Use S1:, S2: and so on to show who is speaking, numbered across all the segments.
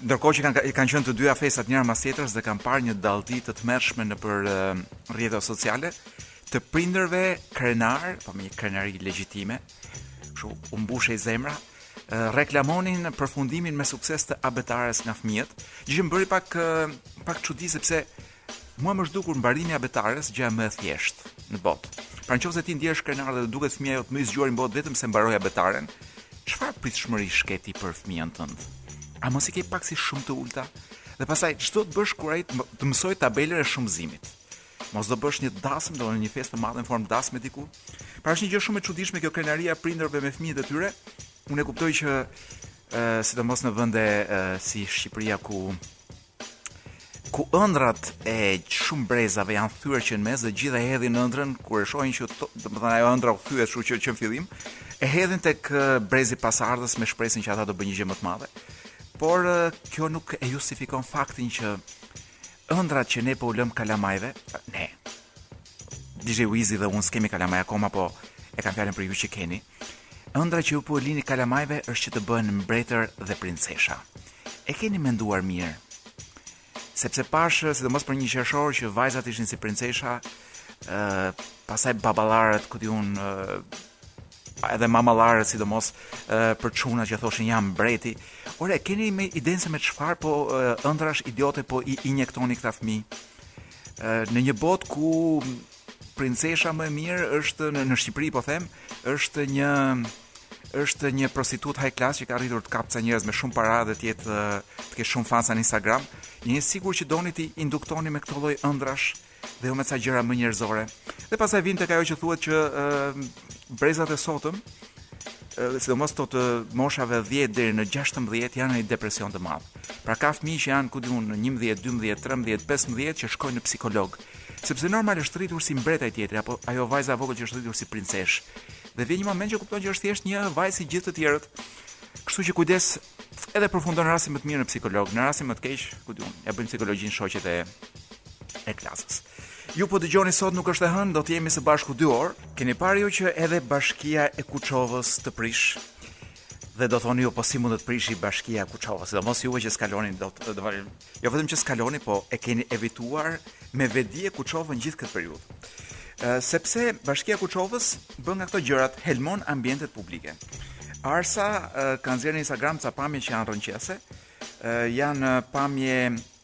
S1: Ndërkohë që kanë qenë të dyja festat njëra mbas tjetrës dhe kam parë një dalldi të tmerrshme nëpër rrjetet sociale, të prindërve krenar, po me një krenari legjitime, kështu u mbushej zemra, reklamonin përfundimin me sukses të abetares nga fëmijët, gjë që më bëri pak pak çudi sepse Mua më është dukur mbarimi i abetares gjëja më e thjeshtë në botë. Pra në qoftë se ti ndjehesh krenar dhe të duket fëmija jot më i zgjuari në botë vetëm se mbaroi abetaren, çfarë pritshmëri s'ke ti për fëmijën tënd? A mos i ke pak si shumë të ulta? Dhe pastaj ç'do të bësh kur ai të mësojë tabelën e shumëzimit? Mos do bësh një dasëm, do në një festë të madhe në formë dasme diku? Pra është një gjë shumë e çuditshme kjo krenaria e prindërve me fëmijët e tyre. Unë e kuptoj që sidomos në vende si Shqipëria ku ku ëndrrat e shumë brezave janë thyer që në mes dhe gjithë e hedhin ëndrrën kur e shohin që domethënë ajo ëndrra u thyet kështu që që në fillim e hedhin tek brezi pasardhës me shpresën që ata do bëjnë një gjë më të madhe. Por kjo nuk e justifikon faktin që ëndrrat që ne po u lëm kalamajve, ne. DJ Wizi dhe unë s'kemi kalamaj akoma, po e kam fjalën për ju që keni. Ëndrra që ju po u lini kalamajve është që të bëhen mbretër dhe princesha. E keni menduar mirë? Sepse pashë, sidomos për një qershor që vajzat ishin si princesha, ë pastaj baballarët ku di unë edhe mamallarët sidomos për çunat që thoshin jam mbreti. Ore, keni me idenë se me çfarë po ëndrrash idiote po i injektoni këta fëmijë? në një botë ku Princesha më e mirë është në në Shqipëri po them, është një është një prostitutë high class që ka arritur të kapë ca njerëz me shumë para dhe të jetë të ketë shumë fans në Instagram. Jeni sigurt që doni t'i induktoni me këtë lloj ëndrrash dhe jo me ca gjëra më njerëzore. Dhe pastaj vjen tek ajo që thuhet që uh, brezat e sotëm sidomos të moshave 10 deri në 16 janë në depresion të madh. Pra ka fëmijë që janë ku di unë në 11, 12, 13, 15 që shkojnë në psikolog Sepse normal është rritur si mbret ai tjetri apo ajo vajza e vogël që është rritur si princeshë. Dhe vjen një moment që kupton që është thjesht një vajzë si gjithë të tjerët. Kështu që kujdes edhe përfundon rastin më të mirë në psikolog, në rastin më të keq, ku di unë, ia bëjnë psikologjinë shoqet e e klasës. Ju po dëgjoni sot nuk është e hënë, do të jemi së bashku 2 orë. Keni parë ju që edhe bashkia e Kuçovës të prish? Dhe do thoni ju po si mund të prishi bashkia e Kuçovës? Sidomos juve që s'kaloni dot, do të Jo vetëm që s'kaloni, po e keni evituar me vetëdije Kuçovën gjithë këtë periudhë. Ë sepse Bashkia e Kuçovës bën nga këto gjërat helmon ambientet publike. ARSA ka nxjerrë në Instagram ca pamje që janë rrëqethëse, janë pamje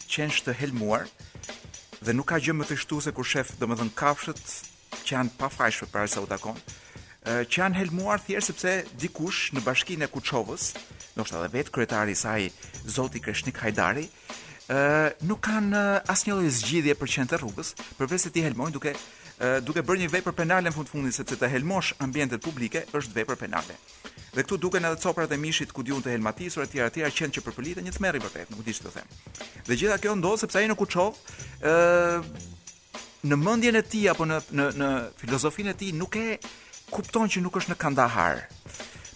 S1: qensh të helmuar dhe nuk ka gjë më të shëmtuar se kur shef domethënë kafshët që janë pafajshme para se u takon, që janë helmuar thjesht sepse dikush në bashkinë e Kuçovës, ndoshta edhe vetë kryetari i saj Zoti Kreshnik Hajdari, nuk kanë asnjë lloj zgjidhje për qentë e rrugës, përveç se t'i helmojnë duke duke bërë një vepër penale në fund fundit sepse të helmosh ambientet publike është vepër penale. Dhe këtu duken edhe coprat e mishit ku di unë të helmatisur etj etj qentë që përpëliten një tmerr i vërtetë, nuk di ç'të them. Dhe gjitha kjo ndodh sepse ai në Kuçovë ë në mendjen e tij apo në në në filozofinë e tij nuk e kupton që nuk është në Kandahar.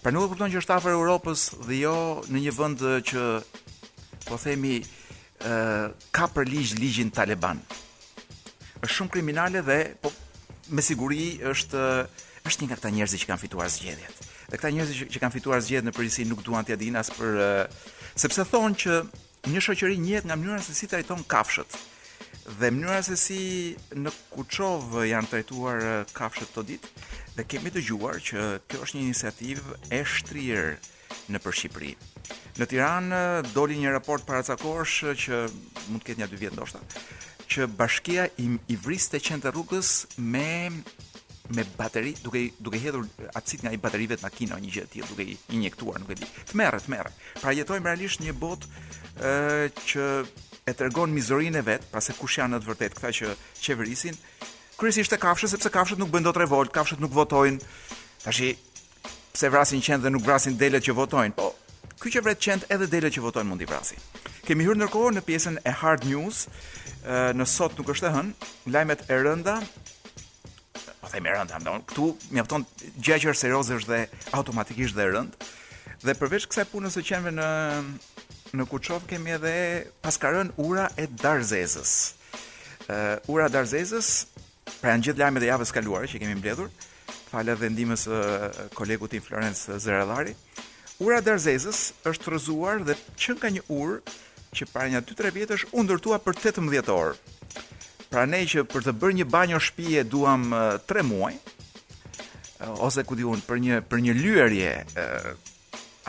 S1: Pra nuk e kupton që është afër Europës dhe jo në një vend që po themi ë ka për ligj ligjin taleban. Është shumë kriminale dhe po me siguri është është një nga këta njerëz që kanë fituar zgjedhjet. Dhe këta njerëz që, që kanë fituar zgjedhjet në përgjithësi nuk duan t'ia dinë as për sepse thonë që Një shoqëri njihet nga mënyra se si trajton kafshët. Dhe mënyra se si në Kuçovë janë trajtuar kafshët këto ditë dhe kemi dëgjuar që kjo është një iniciativë e shtrirë nëpër Shqipëri. Në Tiranë doli një raport para ca kohësh që mund të ketë një dy vjet ndoshta, që bashkia i, i vriste qentë e rrugës me me bateri duke duke hedhur acid nga i baterive të makinave një gjë e tillë duke i injektuar nuk e di tmerr tmerr Pra jetojmë realisht në një botë ë që e tregon mizorinë e vet, pra se kush janë në të vërtetë këta që qeverisin, kryesisht te kafshët sepse kafshët nuk bëjnë dot revoltë, kafshët nuk votojnë. Tashi pse vrasin qentë dhe nuk vrasin delet që votojnë? Po, ky që vret qentë edhe delet që votojnë mund t'i vrasë. Kemi hyrë ndërkohë në pjesën e hard news, në sot nuk është e hënë, lajmet e rënda po them e rëndë ndonëse këtu mjafton gjëja që është serioze është dhe automatikisht dhe e rëndë dhe përveç kësaj punës së qenve në në Kuçovë kemi edhe paska rënë ura e Darzezës uh, ura e Darzezës pra janë gjithë lajmet e javës kaluar që kemi mbledhur falë edhe ndihmës së kolegut tim Florenc Zerallari uh, Ura e Darzezës është rrëzuar dhe qenka një urë që para nja 2-3 vjetësh u ndërtua për 18 orë. Pra ne që për të bërë një banjo shpie duam 3 muaj ose ku di unë për një për një lyerje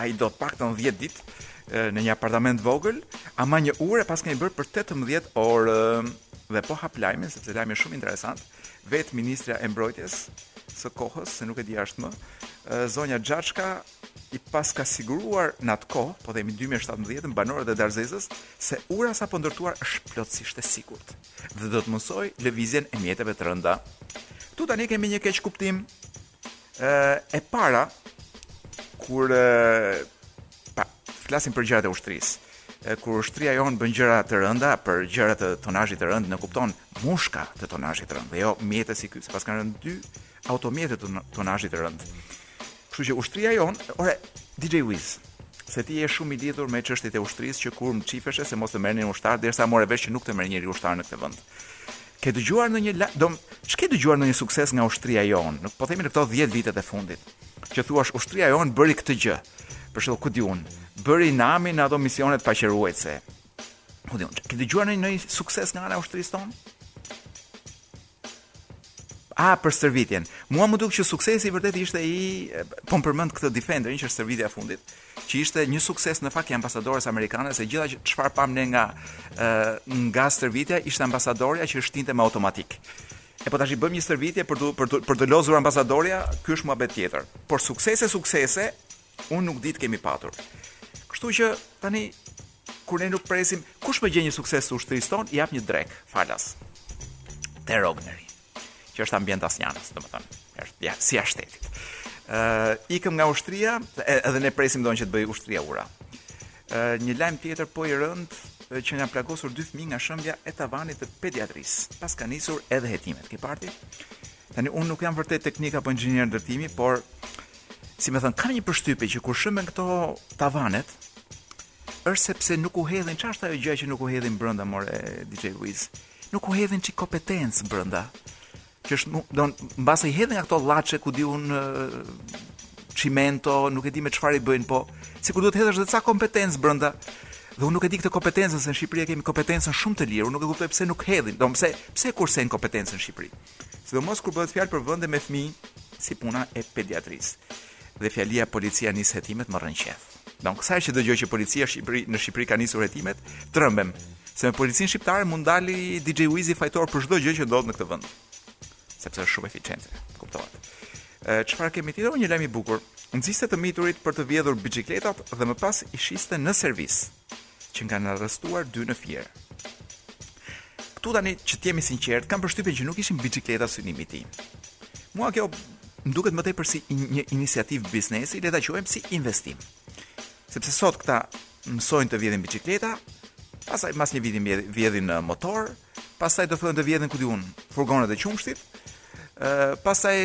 S1: ai do të paktën 10 ditë në një apartament të vogël, ama një urë e paskemi bërë për 18 orë dhe po hap lajmin sepse lajmi është shumë interesant. Vetë ministrja e mbrojtjes së kohës, se nuk e di a është më, zonja Xhaçka i paska siguruar në atë kohë, po themi 2017, banorët e Darzezës, se ura e sapondërtuar është plotësisht e sigurt dhe do të mundësojë lëvizjen e mjeteve të rënda. Këtu tani kemi një keqkuptim e para kur po flasim për gjërat e ushtrisë. Kur ushtria jon bën gjëra të rënda për gjëra të tonazhit të rëndë, nënkupton mushka të tonazhit të rëndë, jo mjete si ky, sepse kanë rënë dy automjete të tonazhit të rëndë. Kështu që ushtria jon, ore DJ Wiz, se ti je shumë i lidhur me çështjet e ushtrisë që kur mçifeshe se mos të merrnin ushtar derisa more vesh që nuk të merr njeri ushtar në këtë vend. Ke dëgjuar ndonjë, dom, ç'ke dëgjuar ndonjë sukses nga ushtria jonë, në, po themi në këto dhjetë vitet e fundit, që thuash ushtria jonë bëri këtë gjë. Për shembull, ku di unë, bëri namin në ato misionet paqeruajtëse. Ku di unë, ke dëgjuar ndonjë ndonjë sukses nga ana e ushtrisë tonë? A për stërvitjen. Mua më duk që suksesi i vërtetë ishte i po më përmend këtë Defenderin që është stërvitja e fundit, që ishte një sukses në fakt i ambasadores amerikane se gjithë çfarë pam ne nga nga stërvitja ishte ambasadorja që shtinte me automatik. E po tashi bëjmë një stërvitje për të për të për të lozur ambasadorja, ky është muhabet tjetër. Por suksese suksese un nuk di të kemi patur. Kështu që tani kur ne nuk presim, kush më gjen një sukses të ushtrisë ton, jap një drek falas. Te Rogneri. që është ambient asnjanës, domethënë, është ja, si jashtë shtetit. Ë uh, ikëm nga ushtria, edhe ne presim don që të bëj ushtria ura. Ë uh, një lajm tjetër po i rënd që janë plagosur dy fëmijë nga shembja e tavanit të pediatrisë, policia ka nisur edhe hetimet. Ke parë ti? Tani unë nuk jam vërtet teknik apo inxhinier ndërtimi, por si me thënë, kam një përshtypje që kur shemben këto tavanet, është sepse nuk u hedhin, çfarë është ajo gjë që nuk u hedhin brenda more DJ Wiz? Nuk u hedhin çik kompetencë brenda. Që është don mbase i hedhin nga këto llaçe ku di un çimento, nuk e di me çfarë i bëjnë, po sikur duhet të hedhësh edhe ca kompetencë brenda. Dhe unë nuk e di këtë kompetencën se në Shqipëri e kemi kompetencën shumë të lirë, unë nuk e kuptoj pse nuk hedhin, do pse pse kursejnë kompetencën në Shqipëri. Sidomos kur bëhet fjalë për vende me fëmijë si puna e pediatrisë. Dhe fjalia policia nis hetimet më rrënqeth. Don sa herë që dëgjoj që policia Shqipëri në Shqipëri ka nisur hetimet, trembem. Se me policinë shqiptare mund dali DJ Wizi fajtor për çdo gjë që ndodh në këtë vend. Sepse është shumë eficiente, kuptohet. Çfarë kemi tjetër? Një lajm i bukur. Nxiste të miturit për të vjedhur biçikletat dhe më pas i shiste në servis. që kanë arrestuar dy në Fier. Këtu tani që të jemi sinqert, kam përshtypjen që nuk ishin biçikleta synimi i tij. Mua kjo më duket më tepër si një iniciativë biznesi, le ta quajmë si investim. Sepse sot këta mësojnë të vjedhin biçikleta, pastaj mas një viti vjedhin motor, pastaj do fillojnë të vjedhin ku di un furgonat e qumshtit, pastaj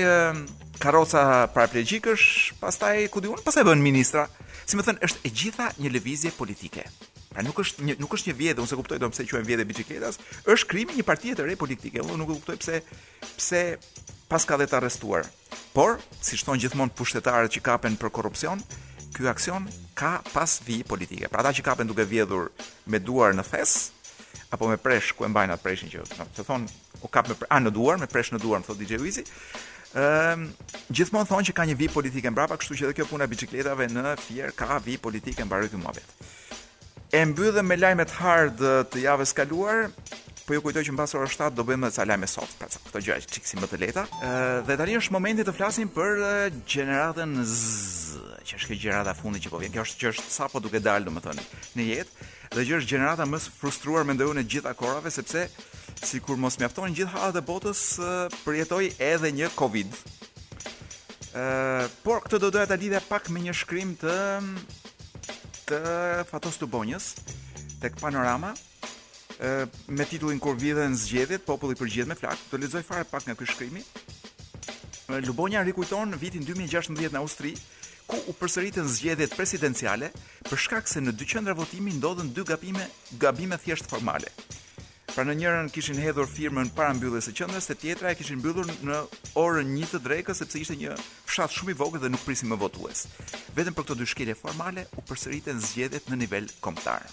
S1: karroca paraplegjikësh, pastaj ku di un, pastaj bën ministra. Si me thënë, është e gjitha një lëvizje politike. Pra nuk është një nuk është një vjedhje, unë s'e kuptoj dot pse quhet vjedhje biçikletash, është krijimi një partie të re politike. Unë nuk e kuptoj pse pse paska dhe të arrestuar. Por, siç thonë gjithmonë pushtetarët që kapen për korrupsion, ky aksion ka prapavijë politike. Pra ata që kapen duke vjedhur me duar në thes apo me presh ku e mbajnë atë preshin që thonë U kap me a në duar, me presh në duar, më thot DJ Wizi. Ëm, gjithmonë thonë që ka një vi politike mbrapa, kështu që edhe kjo puna e biçikletave në Fier ka vi politike mbaroi ky muhabet. E mbyllëm me lajmet hard të javës kaluar, po ju kujtoj që mbas orës 7 do bëjmë ca lajme soft, pra këto gjëra që çikë si më të lehta. Ë dhe tani është momenti të flasim për gjeneratën Z, që është kjo gjenerata e fundit që po vjen. Kjo është që është sapo duke dalë, domethënë, në jetë. Dhe që është gjenerata më e frustruar mendoj unë e gjitha kohërave sepse sikur mos mjaftonin gjithë hallet e botës përjetoi edhe një Covid. Ë, por këtë do doja ta lidhja pak me një shkrim të të Fatos Lubonjës tek Panorama ë me titullin Kur vidhen zgjedhjet, populli përgjigjet me flakë. Do lexoj fare pak nga ky shkrimi. Lubonja rikujton vitin 2016 në Austri, ku u përsëritën zgjedhjet presidenciale për shkak se në dy qendra votimi ndodhën dy gabime, gabime thjesht formale. Pra në njërën kishin hedhur firmën para mbylljes së qendrës, te tjetra e kishin mbyllur në orën 1 të drekës sepse ishte një fshat shumë i vogël dhe nuk prisin më votues. Vetëm për këto dy shkelje formale u përsëritën zgjedhjet në nivel kombëtar.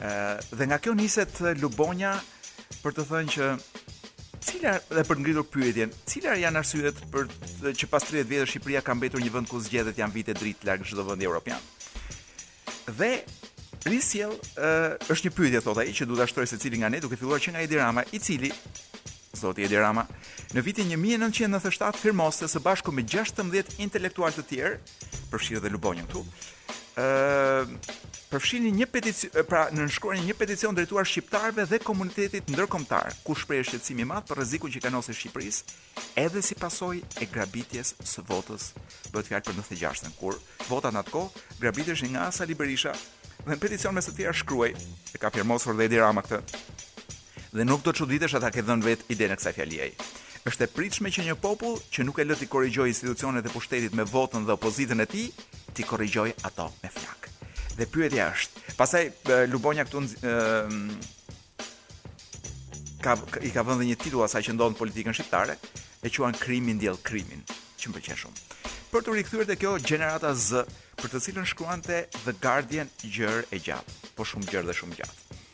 S1: Ëh dhe nga kjo niset Lubonja për të thënë që cila dhe për të ngritur pyetjen, cilat janë arsyet për të, që pas 30 vjetësh Shqipëria ka mbetur një vend ku zgjedhjet janë vite dritë larg çdo vendi evropian. Dhe risjell uh, është një pyetje thotë ai që duhet ta shtrojë secili nga ne duke filluar që nga Edi Rama, i cili zoti Edi Rama në vitin 1997 firmoste së bashku me 16 intelektualë të tjerë, përfshirë dhe Lubonjën këtu, përfshini një peticion, pra nënshkruani një peticion drejtuar shqiptarëve dhe komunitetit ndërkombëtar, ku shprehej shqetësimi i madh për rrezikun që i kanosej Shqipërisë, edhe si pasojë e grabitjes së votës. Bëhet fjalë për 96-ën, kur votat në atë kohë grabiteshin nga Sali Berisha dhe në peticion mes të tjerash shkruhej, e ka firmosur dhe Edi Rama këtë. Dhe nuk do të çuditesha ta ketë dhënë vetë idenë e kësaj fjalie ai. Është e pritshme që një popull që nuk e lënë t'i korrigjojë institucionet e pushtetit me votën dhe opozitën e tij, t'i korrigjojë ato me flakë. Dhe pyetja është, pastaj Lubonja këtu ka i ka vënë një titull asaj që ndodh në politikën shqiptare, e quan krimi ndjell krimin, që më pëlqen shumë. Për t'u rikthyer te kjo gjenerata Z, për të cilën shkruante The Guardian gjërë e gjatë, po shumë gjërë dhe shumë gjatë.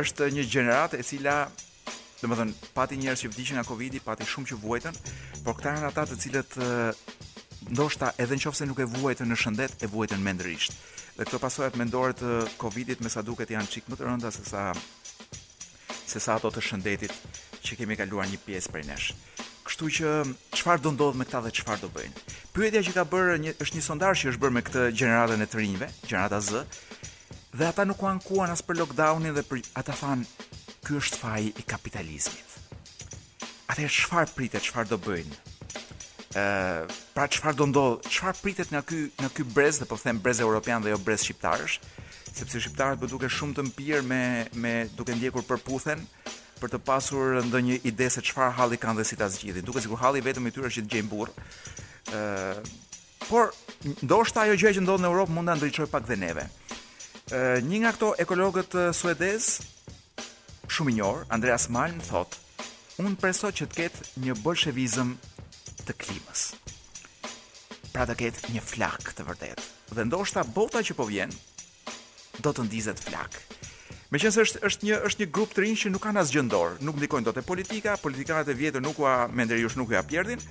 S1: Është një gjeneratë e cila Dhe më thënë, pati njerëz që vdishin nga Covid-i, pati shumë që vuajtën, por këta janë ata të cilët ndoshta edhe në qofë se nuk e vuajtën në shëndet, e vuajtën mendërisht. Dhe këto pasojat mendore të Covid-it me sa duket janë çik më të rënda se sa se sa ato të shëndetit që kemi kaluar një pjesë prej nesh. Kështu që çfarë do ndodh me këta dhe çfarë do bëjnë? Pyetja që ka bërë një është një sondazh që është bërë me këtë gjeneratën e të rinjve, gjenerata Z, Dhe ata nuk u ankuan as për lockdownin dhe për ata thanë, ky është faji i kapitalizmit. Atëherë çfarë pritet, çfarë do bëjnë? Ë, pra çfarë do ndodh, çfarë pritet nga ky nga ky brez dhe po them brez europian dhe jo brez shqiptarësh, sepse shqiptarët po duken shumë të mpirë me me duke ndjekur Për'puthen për të pasur ndonjë ide se çfarë halli kanë dhe si ta zgjidhin. Duket sikur halli i vetëm i tyre është që të gjejnë burrë. Ë, Por, ndoshta ajo gjë që ndodh në Europë mund ta ndriçojë pak dhe neve. Ë, një nga këto ekologët suedezë, shumë i njohur, Andreas Malm thotë, unë pres sot që të ketë një bolshevizëm të klimës. Pra të ketë një flakë të vërtetë. Dhe ndoshta bota që po vjen, do të ndizet flakë. Meqenëse është është një është një grup të rinjsh që nuk kanë asgjë në dorë, nuk ndikojnë dot te politika, politikanët e vjetër nuk ua me nder jush nuk ua pjerdhin.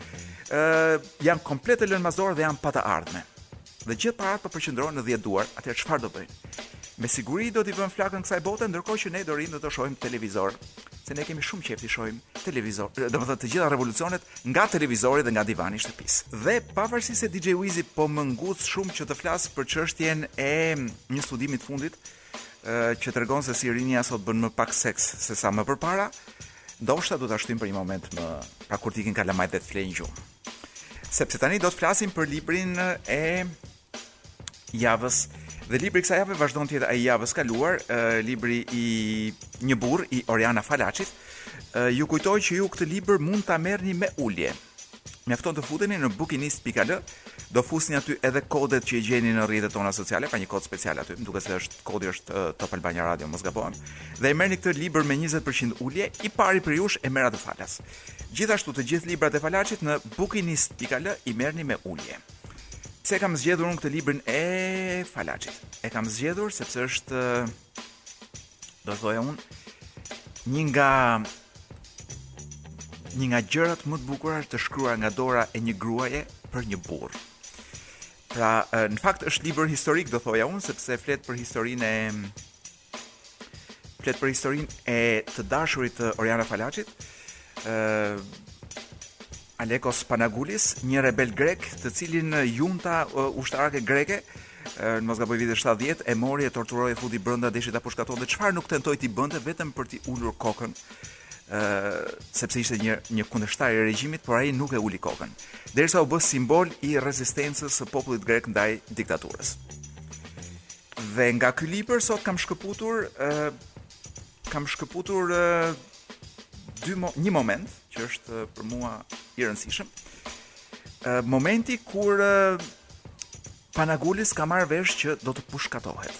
S1: ë uh, janë komplet të lënë mas dore dhe janë pa të ardhme. Dhe gjithë paratë po përqendrohen në 10 duar, atëherë çfarë do bëjnë? Me siguri do t'i vënë flakën kësaj bote, ndërkohë që ne do rrimë dhe do shohim televizor se ne kemi shumë qejf të shohim televizor, domethënë të gjitha revolucionet nga televizori dhe nga divani i shtëpisë. Dhe pavarësisht se DJ Wizi po më ngut shumë që të flas për çështjen e një studimi të fundit që tregon se si rinia sot bën më pak seks se sa më përpara, ndoshta do ta shtyjmë për një moment më pas kur të ikin kalamajtë dhe të flejnë gjumë. Sepse tani do të flasim për librin e javës. Dhe libri i kësaj jave vazhdon të jetë ai i javës së kaluar, uh, libri Një burrë i Oriana Falaçit. Uh, ju kujtoj që ju këtë libër mund ta merrni me ulje. Mjafton të futeni në bookinist.al, do fusni aty edhe kodet që i gjeni në rrjetet tona sociale, ka një kod special aty, më duket se është kodi është uh, Top Albania Radio, mos gaboj. Dhe e merrni këtë libër me 20% ulje, i pari prej jush e merr atë falas. Gjithashtu të gjithë librat e Falaçit në bookinist.al i merrni me ulje. Pse kam zgjedhur unë këtë librin e Falaçit? E kam zgjedhur sepse është do të thoja unë një nga një nga gjërat më të bukura të shkruar nga dora e një gruaje për një burrë. Pra, në fakt është libër historik do thoja unë sepse flet për historinë e flet për historinë e të dashurit të Oriana Falaçit, ë Alekos Panagulis, një rebel grek, të cilin junta ushtarake greke në mos gaboj vitin 70 e mori e torturoi e futi brenda deshi ta pushkatonte çfarë nuk tentoi t'i bënte vetëm për t'i ulur kokën ë sepse ishte një një kundërshtar i regjimit por ai nuk e uli kokën derisa u bë simbol i rezistencës së popullit grek ndaj diktaturës Dhe nga ky libër sot kam shkëputur ë kam shkëputur ë dy mo, një moment që është për mua i rëndësishëm. Ë momenti kur ë, Panagulis ka marrë vesh që do të pushkatohet.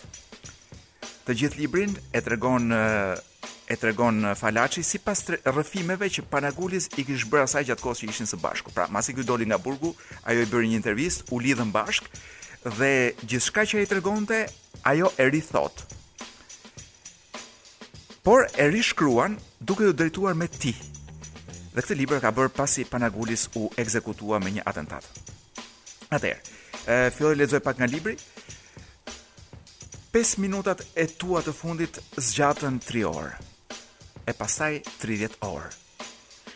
S1: Të gjithë librin e tregon ë, e tregon Falaçi sipas rrëfimeve që Panagulis i kish bërë asaj gjatë kohës që ishin së bashku. Pra, masi ky doli nga burgu, ajo i bëri një intervistë, u lidhën bashkë dhe gjithçka që ai tregonte, ajo e rithotë. Por e rishkruan duke u drejtuar me ti. Dhe këtë libër ka bërë pasi Panagulis u ekzekutua me një atentat. Atëherë, filloj të lexoj pak nga libri. Pesë minutat e tua të fundit zgjatën tri orë, e pastaj tridhjetë orë.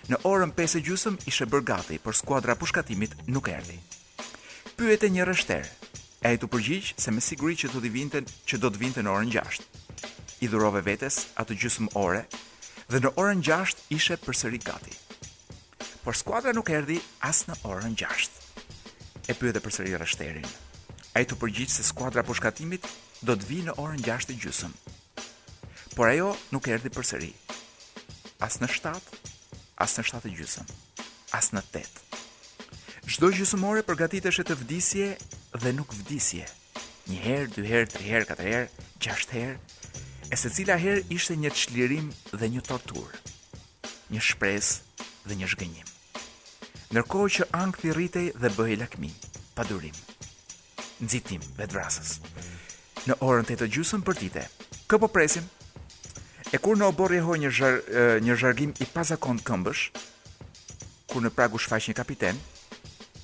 S1: Në orën pesë e gjysmë ishe bërë gati, por skuadra e pushkatimit nuk erdhi. Pyete një rreshter, e ai t'u përgjigj se me siguri që do t'i vinte, që do të vinte në orën gjashtë. I dhurove vetes atë gjysmë ore dhe në orën gjashtë ishe përsëri gati. Por skuadra nuk erdhi as në orën 6. E pyete përsëri rreshterin. Ai t'u përgjigj se skuadra e pushkatimit do të vijë në orën 6 e gjysëm. Por ajo nuk erdhi përsëri. As në 7, as në 7 e gjysëm, as në 8. Çdo gjysmë ore përgatiteshe të vdisje dhe nuk vdisje. Një herë, dy herë, tri herë, katër herë, gjashtë herë, e secila herë ishte një çlirim dhe një torturë. një shpresë dhe një zhgënjim. Ndërkohë që ankthi rritej dhe bëhej lakmi, padurim. Nxitim vetëvrasës. Në orën 8 e gjysëm bërtite. Kë po presim? E kur në oborr jehoi një, zhar, një zhargim i pazakontë këmbësh, kur në prag u shfaq një kapiten,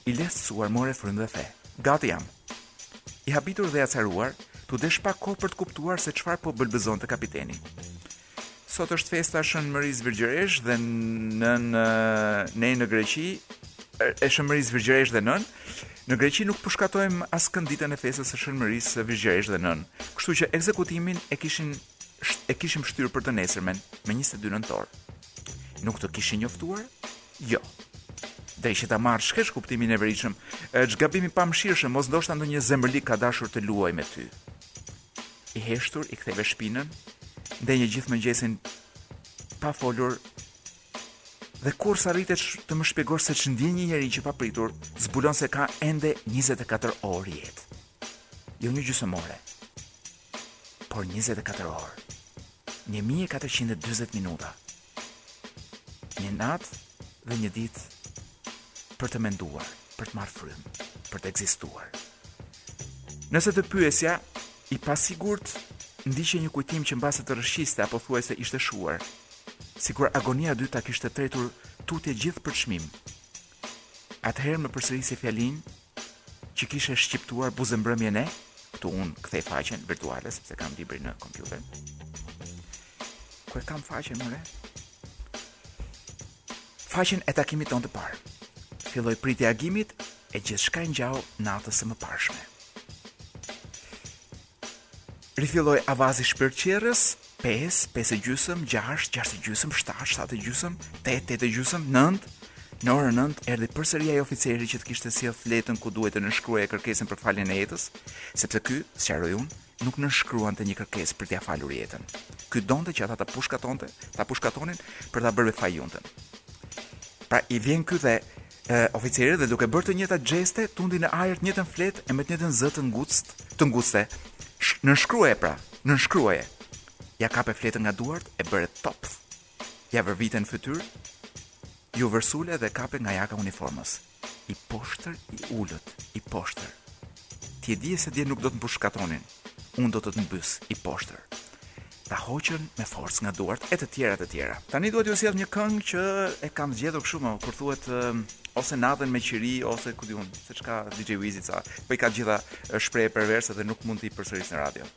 S1: i lehtësuar more frymë dhe the. Gati jam. I habitur dhe i acaruar, t'u desh pak kohë për të kuptuar se çfarë po belbëzonte kapiteni. Sot është festa e Shën Mërisë Virgjëreshë dhe nënë në në Greqi e Shën Mërisë Virgjëreshë dhe nënë. Në Greqi nuk pushkatojmë askënd ditën e festës së Shën Mërisë Virgjëreshë dhe nënë, kështu që ekzekutimin e kishin e kishim shtyrë për të nesërmen, më 22 nëntor. Nuk të kishin njoftuar? Jo. Dreqi ta marrë, ç'keqkuptim i neveritshëm, ç'gabim i pamëshirshëm, mos ndoshta ndonjë zemërlig ka dashur të luajë me ty. i heshtur i ktheve shpinën, ndenje gjithë mëngjesin pa folur dhe kurrë s'arrite të më shpjegosh se ç'ndien një njeri që papritur, zbulon se ka ende 24 orë jetë. Jo një gjysmë ore, por 24 orë. 1420 minuta. Një natë dhe një ditë për të menduar, për të marrë frymë, për të ekzistuar. Nëse të pyesja i pasigurt ndiqe një kujtim që mbase të rrëshqiste apo thuajse ishte shuar, sikur agonia dy ta kishte tretur tutje gjithë përçmim. Atëherë më përsërisje fjalinë, Që kishe shqiptuar buzëmbrëmjen e, këtu unë kthej faqen virtuale sepse kam librin në kompjuter. Ku e kam faqen more? Faqen e takimit tonë të parë. Filloi pritja e agimit e gjithçka i ngjau natës së mëparshme. Rifilloi avazi shpirtçjerrës, pesë, pesë e gjysëm, gjashtë, gjashtë e gjysëm, shtatë, shtatë e gjysëm, tetë, tetë e gjysëm, nëntë. Në orën nëntë erdhi përsëri ai oficeri që të kishte sjellë fletën ku duhej të nënshkruaje kërkesën për faljen e jetës, sepse ky, sqaroj unë, nuk nënshkruante një kërkesë për t'ia falur jetën. Ky donte që ata ta pushkatonte, ta pushkatonin për ta bërë me faj juntën. Pra i vjen ky dhe Oficeri dhe duke bërë të njëjtat gjeste, tundi në ajër të njëjtën fletë e me të njëjtin zë të nguctë, të ngucte, nënshkruaje pra, nënshkruaje! Ia kape fletën nga duart e bëre topth! Ia vërvite në fytyrë, iu vërsule dhe e kape nga jaka e uniformës. I poshtër, i ulët, i poshtër. Ti e dije se dje nuk do të më pushkatonin. Unë do të të mbys, i poshtër. Ta hoqën me forcë nga duart e të tjera të tjera. Tani dua t'ju sjell një këngë që e kam zgjedhur kështu më kur thuhet ose natën me qiri ose ku di unë se ç'ka DJ Wizi ca. Po i ka të gjitha shprehje perverse dhe nuk mund t'i përsëris në radio.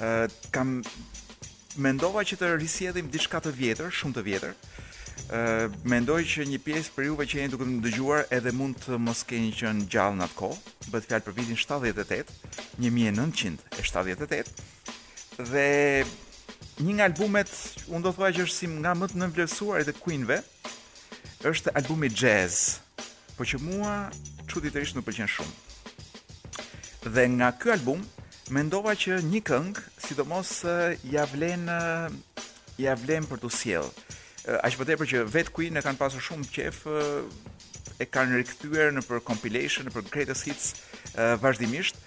S1: Ë uh, kam mendova që të risjellim diçka të vjetër, shumë të vjetër. Ë uh, mendoj që një pjesë prej juve që jeni duke më dëgjuar edhe mund të mos keni qenë gjallë në atë kohë. Bëhet fjalë për vitin 78, 1978. Dhe një nga albumet, unë do thoja që është si nga më të nënvlerësuarit e Queen-ve, është albumi Jazz, po që mua çuditërisht më pëlqen shumë. Dhe nga ky album mendova që një këngë, sidomos ia vlen ia vlen për t'u sjellë. Aq më tepër që vetë Queen e kanë pasur shumë qejf e kanë rikthyer nëpër compilation, nëpër greatest hits uh, vazhdimisht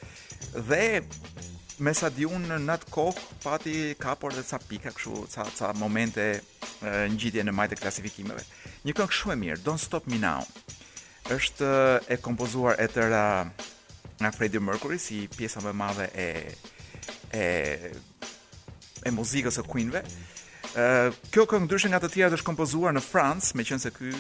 S1: dhe me sa di unë në atë kohë pati kapur dhe ca pika kështu, ca ca momente uh, ngjitje në majë të klasifikimeve. Një këngë shumë e mirë, Don't Stop Me Now. Është uh, e kompozuar e tëra nga Freddie Mercury si pjesa më e madhe e e e muzikës së Queen-ve. Kjo këngë ndryshe nga të tjerat është kompozuar në Francë, meqense ky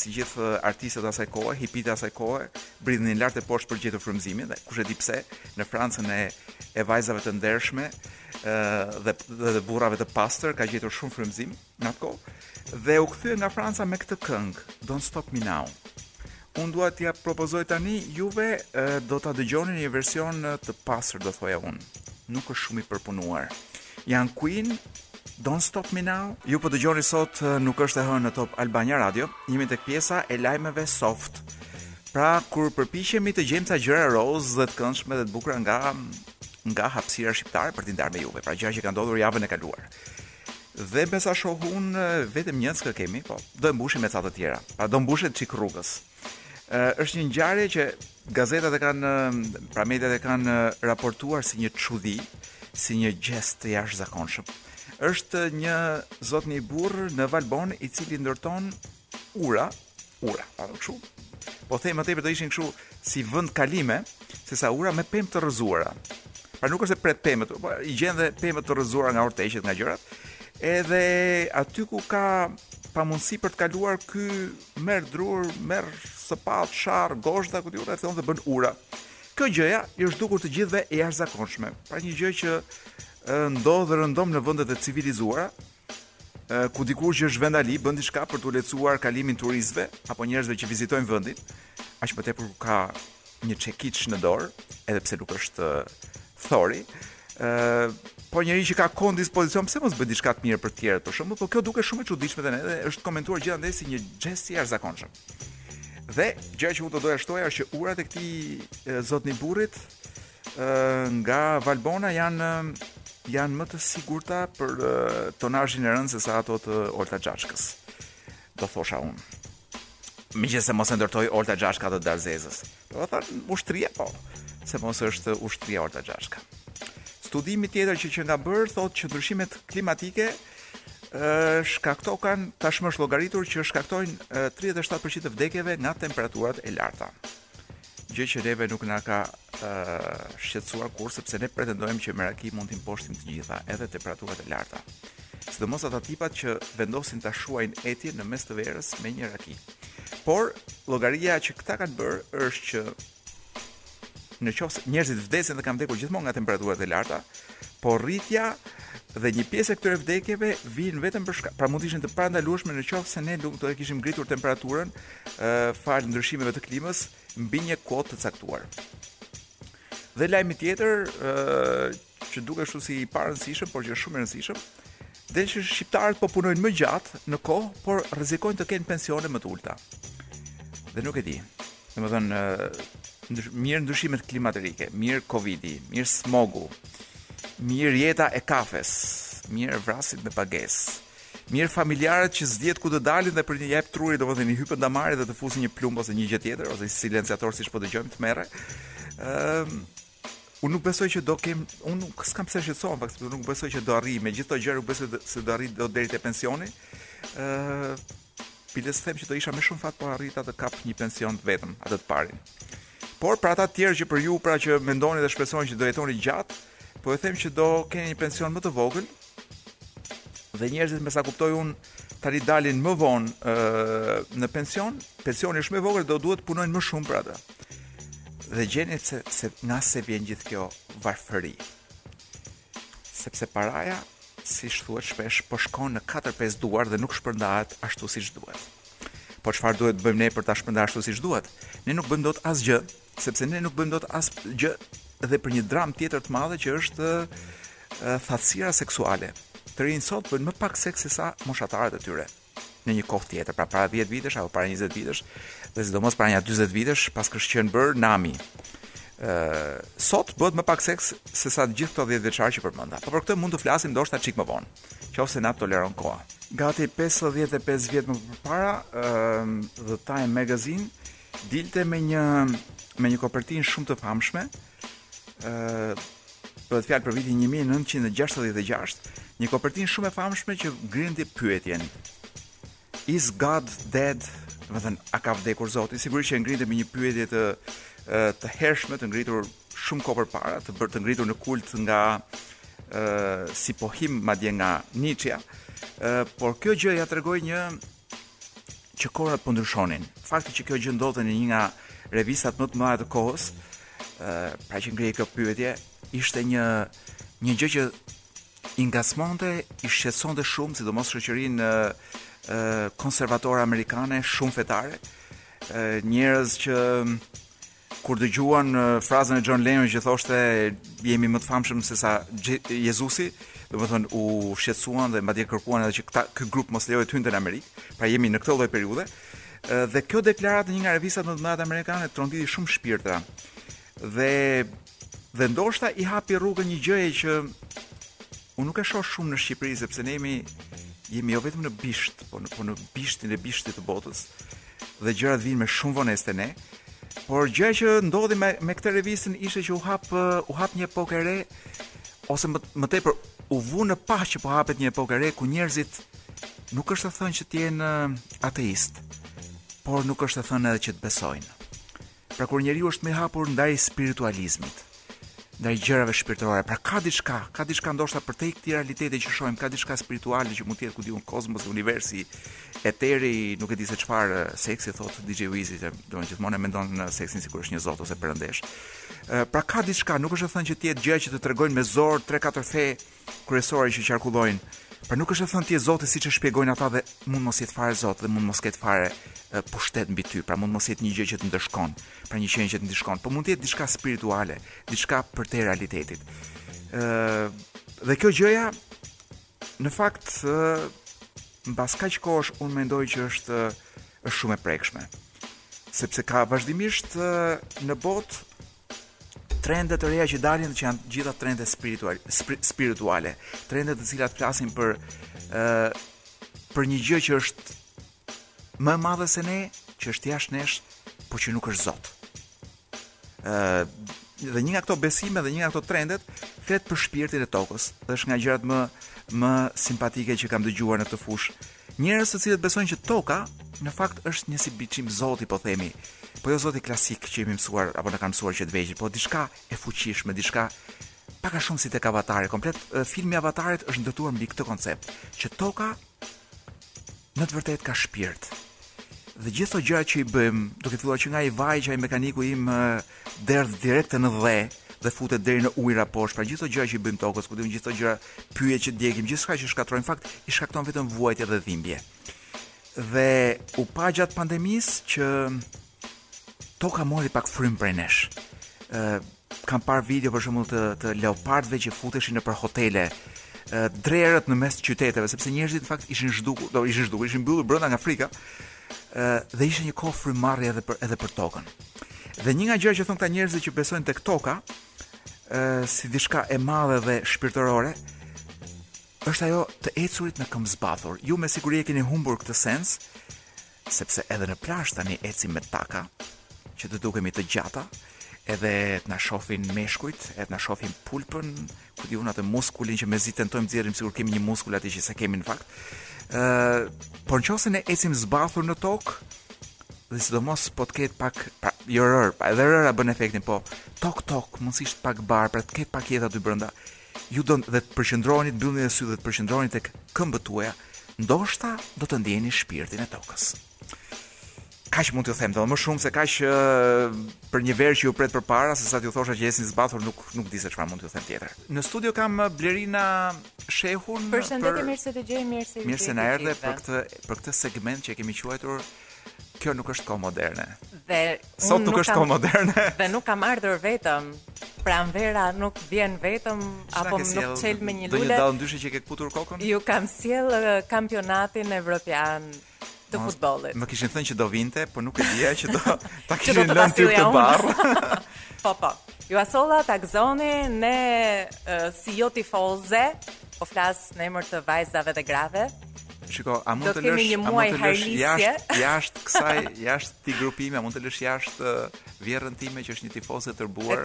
S1: si gjithë artistët e asaj kohe, hipit e asaj kohe, bridhnin lart e poshtë për gjetur frymëzimin dhe kush e di pse në Francën e e vajzave të ndershme, ë dhe dhe, dhe burrave të pastër ka gjetur shumë frymëzim. në atë kohë dhe u kthye nga Franca me këtë këngë Don't Stop Me Now. Unë dua t'ja propozoj tani juve do ta dëgjoni një version të pastër do thoja unë. Nuk është shumë i përpunuar. Janë Queen Don't Stop Me Now. Ju po dëgjoni sot nuk është e hënë në Top Albania Radio. Jemi tek pjesa e lajmeve soft. Pra kur përpiqemi të gjejmë ca gjëra rozë dhe të këndshme dhe të bukura nga nga hapësira shqiptare për t'i ndarë me juve, pra gjëra që kanë ndodhur javën e kaluar. Dhe me sa shoh unë, vetëm një çikë kemi, po do e mbushim me ca të tjera. Pra do mbushet çik rrugës. Ë është një ngjarje që gazetat e kanë, pra mediat e kanë raportuar si një çudi, si një gjest të jashtëzakonshëm. Është një zotni burrë në Valbonë i cili ndërton ura, ura, apo kështu. Po them më tepër do ishin kështu si vendkalime, se sa ura me pemë të rrëzuara. Pra nuk është se pret pemët, po i gjen dhe pemët të rrëzuara nga orteqet, nga gjërat. Edhe aty ku ka pamundësi për të kaluar ky merr drurë, merr sëpatë, sharrë, gozhda ku di unë ta them dhe bën ura. Kjo gjëja i është dukur të gjithëve e jashtëzakonshme. Pra një gjë që ndodh rëndom në vendet e civilizuara, ku dikush që është vendali bën diçka për t'u lehtësuar kalimin turistëve apo njerëzve që vizitojnë vendin, aq më tepër kur ka një çekiç në dorë, edhe pse nuk është Thori, ë po njeri që ka kohë në dispozicion pse mos bëjë diçka të mirë për të tjerët për shembull, por kjo duket shumë e çuditshme dhe edhe është komentuar gjithandej si një gjest i jashtëzakonshëm. Dhe gjëja që unë do doja shtoja është që urat e këtij zotni burrit nga Valbona janë janë më të sigurta për tonazhin e rëndë se sa ato të Olta Xhaçkës. Do thosha unë. Megjithëse mos e ndërtoi Olta Xhaçka atë të Darzezës. Do thonë, ushtria po, se mos është ushtria Olta Xhaçka. Studimi tjetër që që kanë bërë, thotë që ndryshimet klimatike shkaktokan tashmë është llogaritur që shkaktojnë 37% të vdekjeve nga temperaturat e larta. gjë që neve nuk na ka shqetësuar kurrë sepse ne pretendojmë që me raki mund t'i mposhtim të gjitha, edhe temperaturat e larta. Sidomos ata tipat që vendosin ta shuajnë etjen në mes të verës me një raki. Por llogaria që këta kanë bërë është që në qoftë se njerëzit vdesin dhe kanë vdekur gjithmonë nga temperaturat e larta, por rritja dhe një pjesë e këtyre vdekjeve vijnë vetëm për shkak, pra mund të ishin të parandalueshme në qoftë se ne nuk do të kishim ngritur temperaturën falë ndryshimeve të klimës mbi një kuotë të caktuar. Dhe lajmi tjetër që duket shumë si i parëndësishëm, por që është shumë i rëndësishëm, del që shqiptarët po punojnë më gjatë në kohë, por rrezikojnë të kenë pensione më të ulta. Dhe nuk e di. Domethënë, ndrysh, mirë ndryshimet klimaterike, mirë Covid-i, mirë smogu, mirë jeta e kafes, mirë vrasësit me pagesë, Mirë familjarët që s'dihet ku të dalin dhe për një jep truri domethënë i hipën damari dhe të fusin një plumb ose një gjë tjetër ose silenciator siç po dëgjojmë tmerre. Ëm um, Unë nuk besoj që do kem, unë nuk s'kam pse shqetësohem, sepse nuk besoj që do arrij me gjithë këto gjëra, nuk besoj se do arrij dot deri te pensioni. Ë, uh, Le të themi që do isha me shumë fat, po arrita të kap një pension të vetëm, atë të parin. Por për ata të tjerë që për ju pra që mendoni dhe shpresoni që do jetoni gjatë, po ju them që do keni një pension më të vogël. Dhe njerëzit me sa kuptoj unë tani dalin më vonë në pension, pensioni është më i vogël do duhet të punojnë më shumë për atë dhe gjeni se, se nga se vjen gjithë kjo varfëri. Sepse paraja, siç thuhet shpesh, po shkon në 4-5 duar dhe nuk shpërndahet ashtu siç duhet. Po çfarë duhet të bëjmë ne për ta shpërndarë ashtu siç duhet? Ne nuk bëjmë dot asgjë, sepse ne nuk bëjmë dot asgjë dhe për një dramë tjetër të madhe që është thatësira seksuale. Të rinjtë sot bëjnë më pak seks se sa moshatarët e tyre. në një kohë tjetër, pra para 10 vitesh apo para 20 vitesh, dhe sidomos para një 40 vitesh paskësh qenë bërë nami. Ë sot bëhet më pak seks se sa të gjithë këto 10-vjeçarë që përmenda. Po për këtë mund të flasim ndoshta çik më vonë, në qoftë se na toleron koha. Gati 55 vjet më përpara, ë The Time Magazine dilte me një me një kopertinë shumë të famshme, ë bëhet fjalë për vitin 1966, një kopertinë shumë e famshme që ngrinte pyetjen Is God dead? Domethënë, a ka vdekur Zoti? Sigurisht që e ngrinte me një pyetje të të hershme, të ngritur shumë kohë përpara, të bërë të ngritur në kult nga ë si pohim madje nga Nietzsche. Ë, por kjo gjë ja tregoi një që kohërat po ndryshonin. Fakti që kjo gjë ndodhte në një nga revistat më të mëdha të kohës, ë pra që ngrihej kjo pyetje, ishte një një gjë që i ngacmonte, i shqetësonte shumë, sidomos shoqërinë ë konservatore amerikane, shumë fetare, ë njerëz që Kur dëgjuan frazën e John Lennon që thoshte jemi më të famshëm se sa Jezusi, domethënë u shqetësuan dhe madje kërkuan edhe që këta ky grup mos lejohet të hynte në Amerikë, pra jemi në këtë lloj periudhe. Dhe kjo deklaratë një nga revistat më të mëdha amerikane tronditi shumë shpirtra. Dhe Dhe ndoshta i hapi rrugën një gjëje që unë nuk e shoh shumë në Shqipëri sepse ne jemi jemi jo vetëm në bisht, po në po në bishtin e bishtit të botës dhe gjërat vijnë me shumë vonesë te ne. Por gjë që ndodhi me me këtë revistën ishte që u hap u hap një epokë e re ose më më tepër u vu në pah që po hapet një epokë e re ku njerëzit nuk është e thënë që të jenë ateistë, por nuk është e thënë edhe që të besojnë. Pra kur njeriu është më i hapur ndaj spiritualizmit, ndaj gjërave shpirtërore, pra ka diçka, ka diçka ndoshta përtej këtij realiteti që shohim, ka diçka spirituale që mund të jetë ku di unë kozmosi, universi, eteri, nuk e di se çfarë seksi thotë DJ Wizi, që gjithmonë e mendon seksin sikur është një zot ose perëndeshë. Pra ka diçka, nuk është e thënë që të jetë gjëja që të tregojnë me zor 3-4 fe, kryesore që qarkullojnë, pra nuk është e thënë të jetë zoti siç e shpjegojnë ata dhe mund mos jetë fare zot dhe mund mos ketë fare pushtet mbi ty, pra mund mos jetë një gjë që të ndëshkon, pra një qenie që të ndëshkon, po mund të jetë diçka spirituale, diçka përtej realitetit. Ë dhe kjo gjëja në fakt mbas kaq kohësh unë mendoj që është është shumë e prekshme. Sepse ka vazhdimisht në botë trende të reja që dalin që janë gjitha trende spiritual, spirituale, trende të cilat flasin për ë uh, për një gjë që është më e madhe se ne, që është jashtë nesh, por që nuk është Zot. ë uh, dhe një nga këto besime dhe një nga këto trendet flet për shpirtin e tokës. Dhe është nga gjërat më më simpatike që kam dëgjuar në këtë fushë Njerëz të cilët besojnë që toka në fakt është një si biçim zoti po themi, po jo zoti klasik që jemi mësuar apo na kanë mësuar që të vegjël, po diçka e fuqishme, diçka pak a shumë si tek Avatar, komplet filmi Avatarit është ndërtuar mbi këtë koncept, që toka në të vërtetë ka shpirt. Dhe gjithë ato gjëra që i bëjmë, duke filluar që nga ai vaji që ai mekaniku im derdh direkt në dhe dhe futet deri në ujëra poshtë, pra gjithë këto gjëra që i bëjmë tokës, ku di unë gjithë këto gjëra, pyjet që djegim, gjithçka që shkatërrojmë, në fakt i shkakton vetëm vuajtje dhe dhimbje. Dhe u pa gjatë pandemisë që toka mori pak frymë prej nesh. Ë kam parë video për shembull të të leopardëve që futeshin nëpër hotele drerët në mes të qyteteve, sepse njerëzit në fakt ishin zhdukur, s'ishin zhdukur, ishin mbyllur brenda nga frika, dhe ishte një kohë frymarrje edhe për edhe për tokën. Dhe një nga gjërat që thon këta njerëz që besojnë tek toka, ë si diçka e madhe dhe shpirtërore, është ajo të ecurit me këmbë zbathur. Ju me siguri e keni humbur këtë sens, sepse edhe në plazh tani ecim me taka, që të dukemi të gjata, edhe të na shohin meshkujt, edhe të na shohin pulpën, ku di unë atë muskulin që mezi tentojmë të nxjerrim sikur kemi një muskul atë që se kemi në fakt. Ë, uh, por nëse ne ecim zbathur në tokë, dhe sidomos po të ketë pak pra, jo rërë, po edhe rëra bën efektin, po tokë tokë, mundësisht pak bar, pra të ketë pak jetë aty brenda. Ju do dhe të përqendroheni, mbyllni dhe sytë dhe të përqendroheni tek këmbët tuaja. Ndoshta do të ndjeni shpirtin e tokës. kaq mund t'ju them, domethënë më shumë se kaq për një verë që ju pret përpara, sesa t'ju thosha që të ecni zbathur, nuk nuk di se çfarë mund t'ju them tjetër. Në studio kam Blerina Shehun.
S2: Përshëndetje, mirë se të gjej, mirë se ju
S1: Mirë se na erdhe për këtë për këtë segment që e kemi quajtur Kjo nuk është kohë moderne.
S2: Dhe
S1: sot nuk është kohë moderne.
S2: Dhe nuk kam ardhur vetëm. Pranvera nuk vjen vetëm apo nuk çel me një lule.
S1: Do një dallëndyshe që ke këputur kokën?
S2: Ju kam sjellë kampionatin evropian të futbollit.
S1: Më kishin thënë që do vinte, por nuk e dija që do ta kishin lënë ty barrë.
S2: po po. Jua solla ta gëzoni ne uh, si jo tifoze, po flas në emër të vajzave dhe grave.
S1: Shiko, a mund ta lësh, a mund ta lësh jashtë jashtë kësaj, jashtë këtij grupimi, a mund ta lësh jashtë uh, vjerrën time që është një tifoze e tërbuar?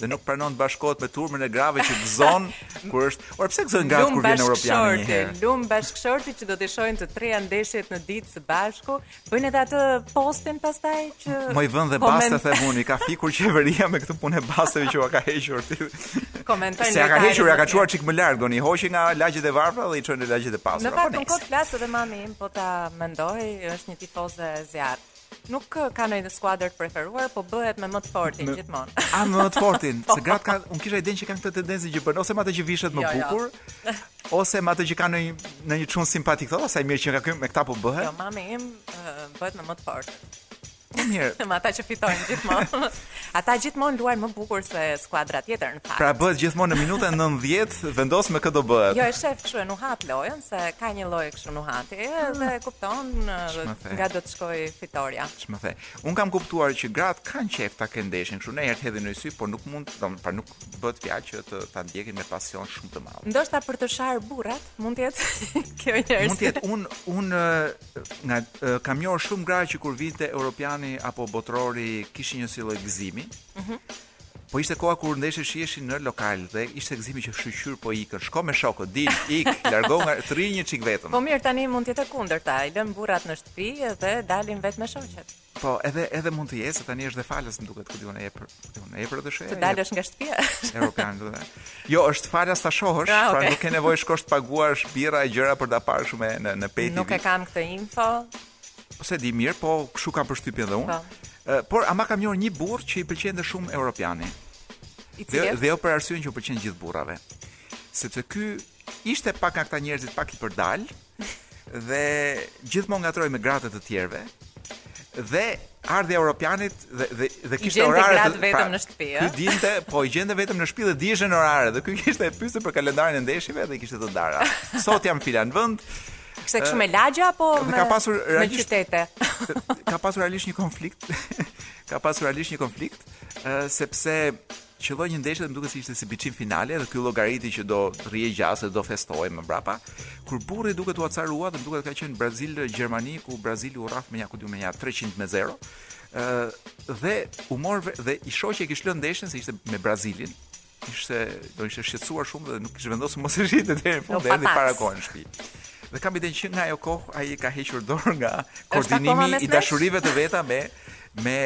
S1: dhe nuk pranon të bashkohet me turmën e grave që gëzon kur është. Por pse gëzojnë gratë kur vjen europiani një herë?
S2: Lum bashkëshorti që do të shohin të treja ndeshjet në ditë së bashku, bëjnë edhe atë postin pastaj që
S1: Mos vënë dhe koment... baste them unë, ka fikur qeveria me këtë punën e basteve që ua ka hequr ti.
S2: Komentojnë.
S1: S'i ka hequr, i ka çuar çik më lart, domethënë i hoqi nga lagjet e varfra dhe i çoi në lagjet e pasura.
S2: Në po fakt unë kot flas edhe mami ime, po ta mendoj, është një tifoze e zjarrtë. Nuk ka ndonjë skuadër të preferuar, po bëhet me më të fortin me... gjithmonë.
S1: A më të fortin, se gratë kanë, un kisha idenë që kanë këtë tendencë që bëhen ose me atë që vishet më jo, jo. bukur, jo. ose me atë që kanë një në një çun simpatik, thotë sa i mirë qenka ky, unë me këta po bëhem.
S2: Jo, mami ime uh, bëhet me më të fortin.
S1: Po mirë.
S2: Me ata që fitojnë gjithmonë. Ata gjithmonë luajnë më bukur se skuadra tjetër në fakt.
S1: Pra bëhet gjithmonë në minutën 90 vendos me kë do bëhet.
S2: Jo, e shef kështu e nuhat lojën se ka një lloj kështu nuhatje dhe kupton nga do të shkojë fitorja.
S1: Ç'më the? Un kam kuptuar që gratë kanë qejf ta kenë ndeshjen, kështu ndonjëherë t'i hedhin një sy, por nuk mund, do pra nuk bëhet fjalë që të ta ndjekin me pasion shumë të madh.
S2: Ndoshta për të sharë burrat, mund të jetë kjo një arsye.
S1: Mund të jetë un un nga kam njohur shumë gra që kur vinte europiani apo botërori kishin një si lloj gëzimi. Mhm. Po ishte koha kur ndeshjet shiheshin në lokal dhe ishte gëzimi që shyqyr po ikën. Shko me shokët, dil, ik, largohu nga, të rrini një çik vetëm.
S2: Po mirë, tani mund të jetë e kundërta, i lënë burrat në shtëpi dhe dalin vetë me shoqet.
S1: Po, edhe edhe mund të jetë, se tani është dhe falas më duket, ku di unë e jep, ku di unë e jep RTSH-ja.
S2: Të dalësh nga shtëpia.
S1: Europiani do të. Jo, është falas ta shohësh, ah, okay. pra nuk ke nevojë shkosh të paguash birra e gjëra për ta parë shumë në në peti.
S2: Nuk e kam këtë info.
S1: S'e di mirë, po kështu kam përshtypjen dhe unë. Po. Por ama kam njohur një burrë që i pëlqente shumë europiani.
S2: I cili?
S1: Dhe, dhe jo për arsyen që u pëlqen gjithë burrave. Sepse ky ishte pak nga këta njerëzit pak i përdalë dhe gjithmonë ngatërrohej me gratë të tjerëve. Dhe ardhja e europianit dhe dhe dhe kishte orare
S2: të vetëm pra, në shtëpi, ëh.
S1: Ky dinte, po i gjente vetëm në shtëpi dhe diheshin orare dhe ky kishte pyetur për kalendarin e ndeshjeve dhe kishte të ndara. Sot jam filan vend,
S2: Kishte kështu me lagje apo me qytete.
S1: ka pasur realisht një konflikt. ka pasur realisht një konflikt, uh, sepse qëlloi një ndeshje dhe më duket se ishte si biçim finale dhe ky llogariti që do rrihej gjatë dhe do festohej më mbrapa, kur burri duket u acarua dhe më duket ka qenë Brazil Gjermani ku Brazili u rrah me nja ku di unë me nja 300 me 0. Ë uh, dhe u mor dhe i shoqi e kish lënë ndeshjen se ishte me Brazilin, Ishte, do ishte shqetësuar shumë dhe nuk kishte vendosur mos e shihte deri në fund dhe erdhi para kohe në shtëpi. Dhe kam idenë që nga ajo kohë ai ka hequr dorë nga koordinimi i dashurive të veta me me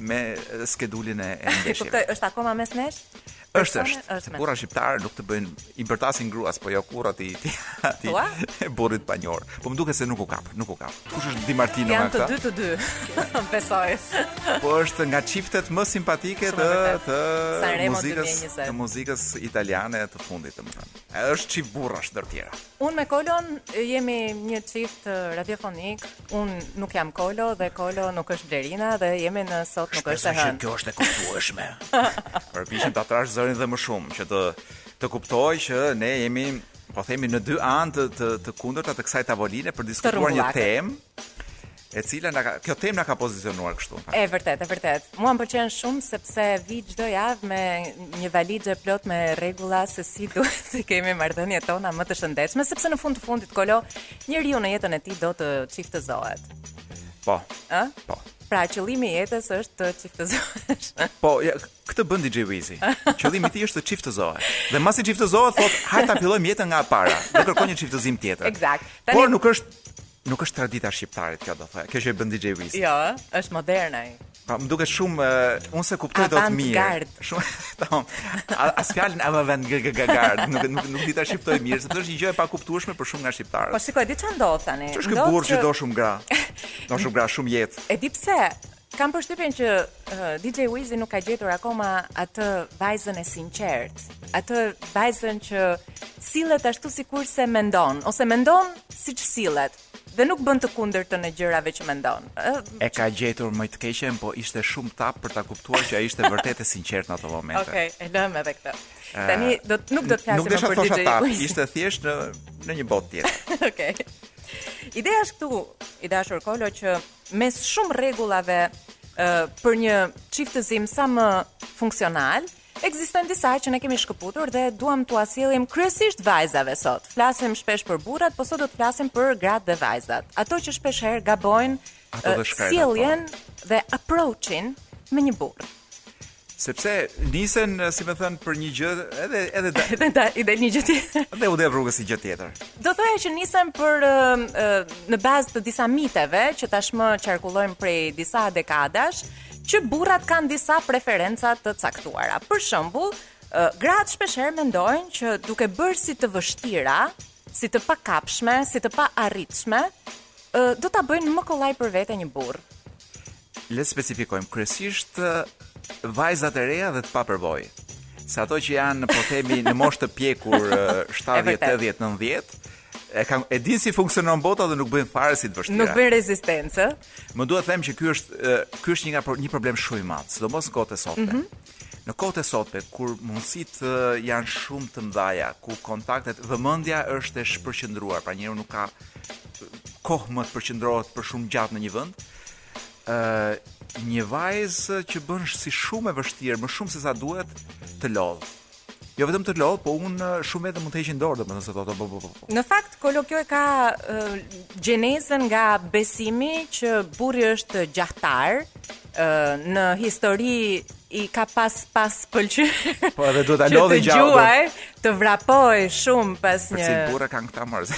S1: me skedulin e ndeshjeve.
S2: Kuptoj, është akoma mes nesh?
S1: Është, është. Burrat shqiptarë nuk të bëjnë i bërtasin gruas, po jo kurra ti ti ti burrit panjohur. Po më duket se nuk u kap, nuk u kap. Kush është Di Martino
S2: nga këta? Janë të dy të dy. Besoj.
S1: Po është nga çiftet më simpatike të të muzikës, të muzikës italiane të fundit, domethënë. Edhe është çift burrash ndër tjera.
S2: Unë me Kolon jemi një çift radiofonik. Unë nuk jam Kolo dhe Kolo nuk është Blerina dhe jemi në sot nuk është e hënë.
S1: Kjo është e kuptueshme. Përpiqem ta trash zërin dhe më shumë që të të kuptohet që ne jemi po themi në dy anë të të, të kundërta të kësaj tavoline për të diskutuar një temë e cila na ka kjo temë na ka pozicionuar kështu.
S2: E vërtetë, e vërtetë. Mua më pëlqen shumë sepse vij çdo javë me një valixhe plot me rregulla se si duhet të kemi marrëdhëniet tona më të shëndetshme, sepse në fund të fundit Kolo njeriu në jetën e tij do të çiftëzohet.
S1: Po.
S2: Ë?
S1: Po.
S2: Pra qëllimi i jetës është të çiftëzohesh.
S1: Po, ja, Këtë bën DJ Wizy. Qëllimi i tij është të çiftëzohet. Dhe mbasi çiftëzohet thotë, hajt ta fillojmë jetën nga e para. Dhe kërkon një çiftëzim tjetër.
S2: Eksakt.
S1: Tani... Por nuk është nuk është tradita shqiptare kjo do thoja. Kjo që e bën DJ Wizy.
S2: Jo, është moderne ai.
S1: Po, po, më duket shumë, uh, unë s'e kuptoj dot mirë.
S2: Avantgard.
S1: Shumë, tamam. As fjalën avantgard, nuk nuk nuk di ta shqiptoj mirë, sepse është një gjë e pakuptueshme për shumë nga shqiptarët.
S2: Po shikoj, di çfarë do tani.
S1: Ç'është ky burrë që do shumë gra. Do shumë gra, shumë jetë.
S2: E di pse? Kam përshtypjen që uh, DJ Wizi nuk ka gjetur akoma atë vajzën e sinqert, atë vajzën që sillet ashtu sikurse mendon, ose mendon siç sillet, dhe nuk bën të kundërtën e gjërave që mendon. Uh,
S1: e ka gjetur më të keqen, po ishte shumë tap për ta kuptuar që ajo ishte vërtet e sinqert në atë moment.
S2: Okej, okay, e lëmë edhe këtë. Uh, Tani, do, nuk do të flasim
S1: për
S2: DJ
S1: Wizi.
S2: Nuk
S1: desha
S2: të
S1: tap, ishte thjesht në, në një botë tjetër.
S2: Okej. Okay. Ideja është këtu, i dashur Kolo që mes shumë rregullave ë për një çiftëzim sa më funksional, ekzistojnë disa që ne kemi shkëputur dhe duam t'ua sjellim kryesisht vajzave sot. Flasim shpesh për burrat, po sot do të flasim për gratë dhe vajzat. Ato që shpesh herë gabojnë sjelljen dhe approachin me një burrë.
S1: Sepse nisen, si me thënë, për një gjë, edhe edhe da...
S2: edhe da, i del një gjë tjetër.
S1: Dhe u del rrugës një gjë tjetër.
S2: Do thoya që nisen për në bazë të disa miteve që tashmë qarkullojnë prej disa dekadash, që burrat kanë disa preferenca të caktuara. Për shembull, gratë shpesh herë mendojnë që duke bërë si të vështira, si të pakapshme, si të paarritshme, do ta bëjnë më kollaj për vete një burrë.
S1: le të specifikojmë kryesisht vajzat e reja dhe të papërvojë. Se ato që janë po themi në moshë të pjekur 70, 80, 90, e kanë e dinë si funksionon bota dhe nuk bëjnë fare si të vështira.
S2: Nuk bëjnë rezistencë.
S1: Më duhet të them që ky është ky është një nga një problem shumë i madh, sidomos në kohët e sotme. Mm -hmm. Në kohët e sotme kur mundësitë janë shumë të mëdha, ku kontaktet vëmendja është e shpërqendruar, pra njeriu nuk ka kohë më të përqendrohet për shumë gjatë në një vend, ë një vajzë që bën si shumë e vështirë, më shumë se sa duhet të lodh. Jo vetëm të lodh, po shumë veta mund të heqin dorë, domethënë se thotë bë bë bë.
S2: Në fakt Kolo kjo e ka uh, gjenezën nga besimi që burri është gjahtar uh, në histori i ka pas pas pëlqyer.
S1: Po edhe duhet ta
S2: lodhë
S1: gjallë.
S2: Të gjuajë, të vrapojë shumë pas një.
S1: Si burra kanë këta mërz.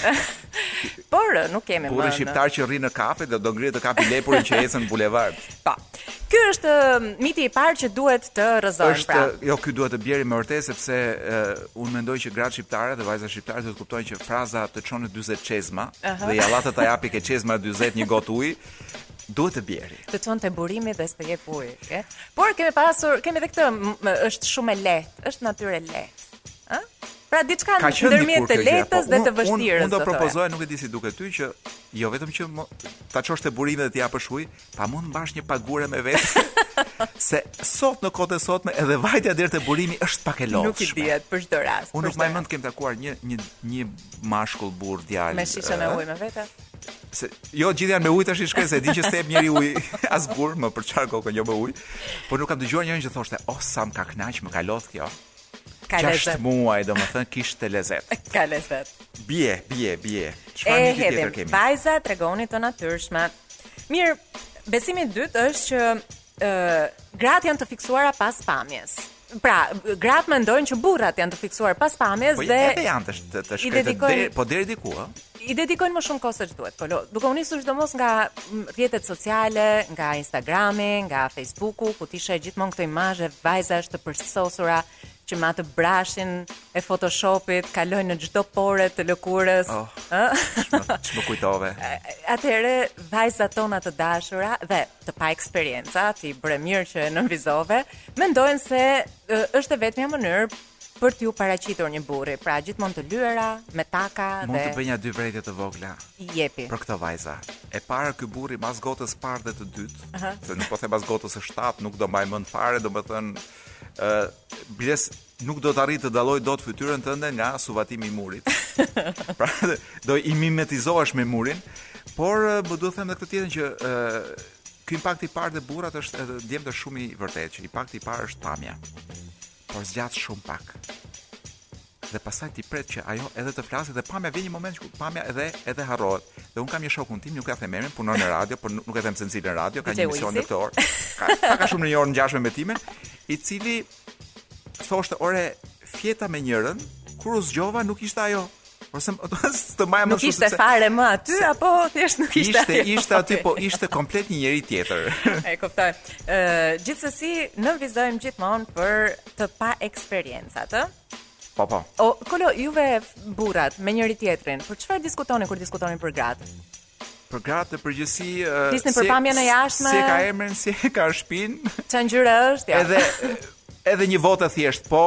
S2: Por nuk kemi më.
S1: Burri shqiptar që rri në kafe dhe do ngrihet të kapë lepurin që ecën në bulevard.
S2: Po. Ky është um, miti i parë që duhet të rrëzojmë.
S1: Është
S2: pra.
S1: jo ky duhet të bjerë me të vërtetë sepse uh, unë mendoj që gratë shqiptare dhe vajzat shqiptare duhet të kuptojnë që fraza të çon në 40 çezma uh -huh. dhe ja atë ta japë ke çezma 40 një gotë ujë Duhet të bjerë.
S2: Të çon te burimi dhe s'të jep ujë. Okay? Por kemi pasur, kemi edhe këtë, është shumë e lehtë, është natyrë e lehtë. Ë? Pra diçka ndërmjet të lehtës dhe të vështirës.
S1: Unë do propozoja, nuk e di si të duket ty që jo vetëm që ta çosh te burimi dhe t'i japësh ujë, po mund të mbash një pagure me vete. se sot në kohët e sotme edhe vajtja deri te burimi është pak e lodhshme.
S2: Nuk i dihet për çdo rast.
S1: Unë nuk
S2: mbaj
S1: mend të kem takuar një një një mashkull burrë djalë.
S2: Me shishën e ujit me vete.
S1: Se jo gjithë janë me ujë tash i shkresë, se di që s'ep njeri ujë, as gurë, më për çarë kokën, jo me ujë, por nuk kam dëgjuar njërin që thoshte, o, oh, sa më ka knaqë, më ka lodhë kjo,
S2: ka lezet.
S1: muaj, domethënë, kishte lezet.
S2: Ka lezet.
S1: Bje, bje,
S2: bje.
S1: Çfarë një të
S2: tjetër
S1: kemi?
S2: Bajza, tregoni të natyrshme. Mirë, besimi i dytë është që ë gratë janë të fiksuara pas pamjes. Pra, gratë mendojnë që burrat janë të fiksuar pas pamjes
S1: po,
S2: dhe Po
S1: edhe janë të të, të shkretë
S2: dedikojnë...
S1: deri po deri diku, ë.
S2: I dedikojnë më shumë kohë se ç'duhet. Po duke u nisur sidomos nga rrjetet sociale, nga Instagrami, nga Facebooku, ku ti sheh gjithmonë këto imazhe vajzash të përsosura që me atë brashin e Photoshopit, kalojnë në çdo pore të lëkurës.
S1: Oh, ç'më kujtove.
S2: Atëherë, vajzat tona të dashura, dhe të paeksperienca, ti bëre mirë që e nënvizove, mendojnë se është e vetmja mënyrë për t'iu paraqitur një burri, pra gjithmonë të lyera, me taka dhe
S1: Mund të bëj nja dy vërejtje të vogla.
S2: Jepi.
S1: Për këto vajza. E para ky burri mbas gotës parë dhe të dytë, uh -huh. se nuk po them pas gotës së shtatë, nuk do mbaj mend fare, domethënë ë uh, bles Nuk do të arrijë të dallojë dot fytyrën tënde nga suvatimi i murit. pra, do mimetizohesh me murin, por më duhet të them edhe këtë tjetër që ë ky impakt i parë te burrat është edhe shumë i vërtetë që impakti i parë është pamja. Por zgjat shumë pak. Dhe pastaj ti pret që ajo edhe të flasë dhe pamja vjen një moment që pamja edhe edhe harrohet. Dhe un kam një shokun tim, nuk e them emrin, punon në radio, por nuk e them se në cilën radio, ka një emision në këtë orë. Ka, ka shumë një orë ngjashme me timen, i cili Thoshte, ore, fjeta me njërën, kur u zgjova nuk ishte ajo. Por se të mbaja më shumë.
S2: Nuk ishte fare më aty, se, apo thjesht nuk ishte
S1: Ishte, ajo. ishte aty, po ishte komplet një njeri tjetër.
S2: e, kuptoj. E, gjithsesi, nënvizojmë gjithmonë për të paeksperiencat, e?
S1: Po, po.
S2: O, Kolo, juve burrat, me njëri tjetrin, për çfarë diskutoni kur diskutoni për gratë?
S1: Për gratë në përgjithësi...
S2: Flisni për pamjen e jashtme...
S1: Si e ka emrin, si e ka shpin...
S2: Ça ngjyre është, ja.
S1: Edhe, edhe një votë e thjesht, po,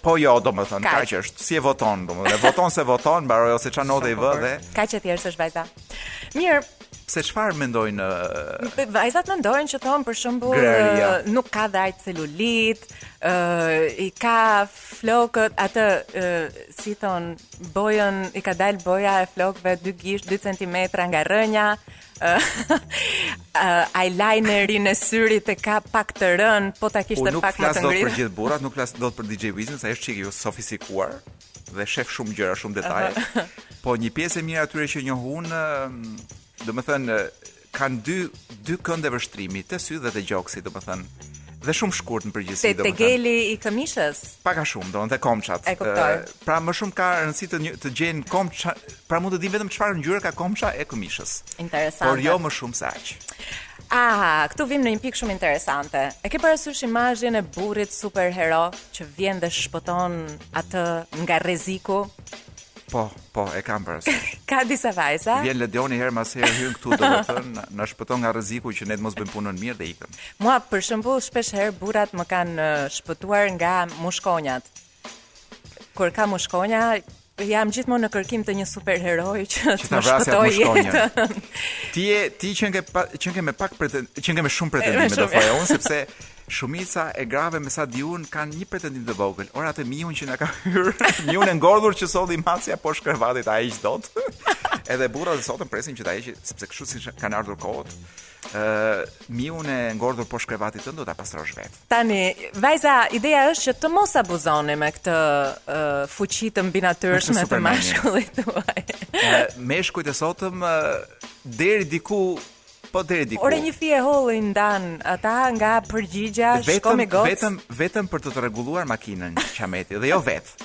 S1: po jo, domethënë, kaq është, si e voton, domethënë, voton s'e voton, mbaroi, ose ça note i vë dhe...
S2: Kaq e thjeshtë është vajza. Mirë,
S1: se çfarë mendojnë
S2: vajzat mendojnë që thon për shembull nuk ka dhjamë celulit, ë uh, i ka flokët atë uh, si thon Bojën i ka dal boja e flokëve dy gisht 2 cm nga rrënja. Uh, eyelinerin e syrit e ka pak të rën, po ta kishte po pak më të ngritur.
S1: Nuk flas dot për gjithë burrat, nuk flas dot për DJ Wizin, se është çik i sofistikuar dhe shef shumë gjëra, shumë detaje. po një pjesë e mirë e atyre që njoh unë, domethënë Kanë dy dy këndvështrimi, te sytë dhe te gjoksi, domethënë. Dhe shumë shkurt në përgjithësi,
S2: domethënë. Te tegeli i këmishës.
S1: Pak a shumë, domethënë te komçat.
S2: E kuptoj.
S1: Pra më shumë ka rëndësi të një, të gjejnë komça, pra mund të dinë vetëm çfarë ngjyre ka komça e këmishës.
S2: Interesante.
S1: Por jo më shumë se aq.
S2: Aha, këtu vijmë në një pikë shumë interesante. E ke parasysh imazhin e burrit superhero që vjen dhe shpëton atë nga rreziku?
S1: Po, Po, e kam parasysh.
S2: Ka disa vajza.
S1: Vjen Ledioni herë mas herë hyn këtu domethënë na shpëton nga rreziku që ne të mos bëjmë punën mirë dhe ikën.
S2: Mua për shembull shpesh herë burrat më kanë shpëtuar nga mushkonjat. Kur ka mushkonja, jam gjithmonë në kërkim të një superheroi që
S1: të më shpëtojë jetën. Ti je ti qenke qenke me pak pretendime, qenke me shumë pretendime do thoja unë sepse Shumica e grave me sa di unë kanë një pretendim të vogël, ore ti miun që na ka hyrë, miun e ngordhur që solli macja poshtë krevatit a e heq dot. Edhe burrat e sotëm presin që ta heqin sepse kështu si kanë ardhur kohët. Ë, uh, miun e ngordhur poshtë krevatit tënd do ta pastrosh vet.
S2: Tani, vajza, ideja është që të mos abuzoni me këtë uh, fuqi të mbinatyrshme të mashkullit tuaj.
S1: meshkujt e sotëm uh, deri diku Po deri diku.
S2: Ore një fije e hollë i ndan ata nga përgjigja shko moj gocë.
S1: Vetëm vetëm për të të rregulluar makinën qameti dhe jo vet.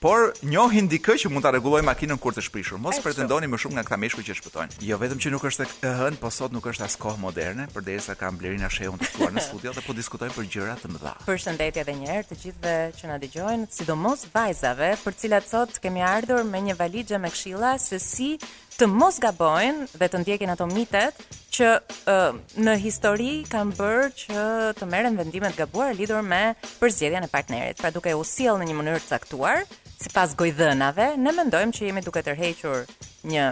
S1: Por njohin dikë që mund ta rregullojë makinën kur t'është prishur. Mos pretendoni më shumë nga këta meshkuj që shpëtojnë. Jo vetëm që nuk është e hënë, po sot nuk është as kohë moderne, përderisa kam Blerina Shehun të ftuar në studio dhe po diskutojmë për gjëra të mëdha.
S2: Përshëndetje edhe një herë të gjithëve që na dëgjojnë, sidomos vajzave, për të cilat sot kemi ardhur me një valixhe me këshilla se si të mos gabojnë dhe të ndjekin ato mitet që uh, në histori kanë bërë që të merren vendime të gabuara lidhur me përzgjedhjen e partnerit. Pra duke u sjell në një mënyrë të caktuar, sipas gojëdhënave, ne mendojmë që jemi duke tërhequr një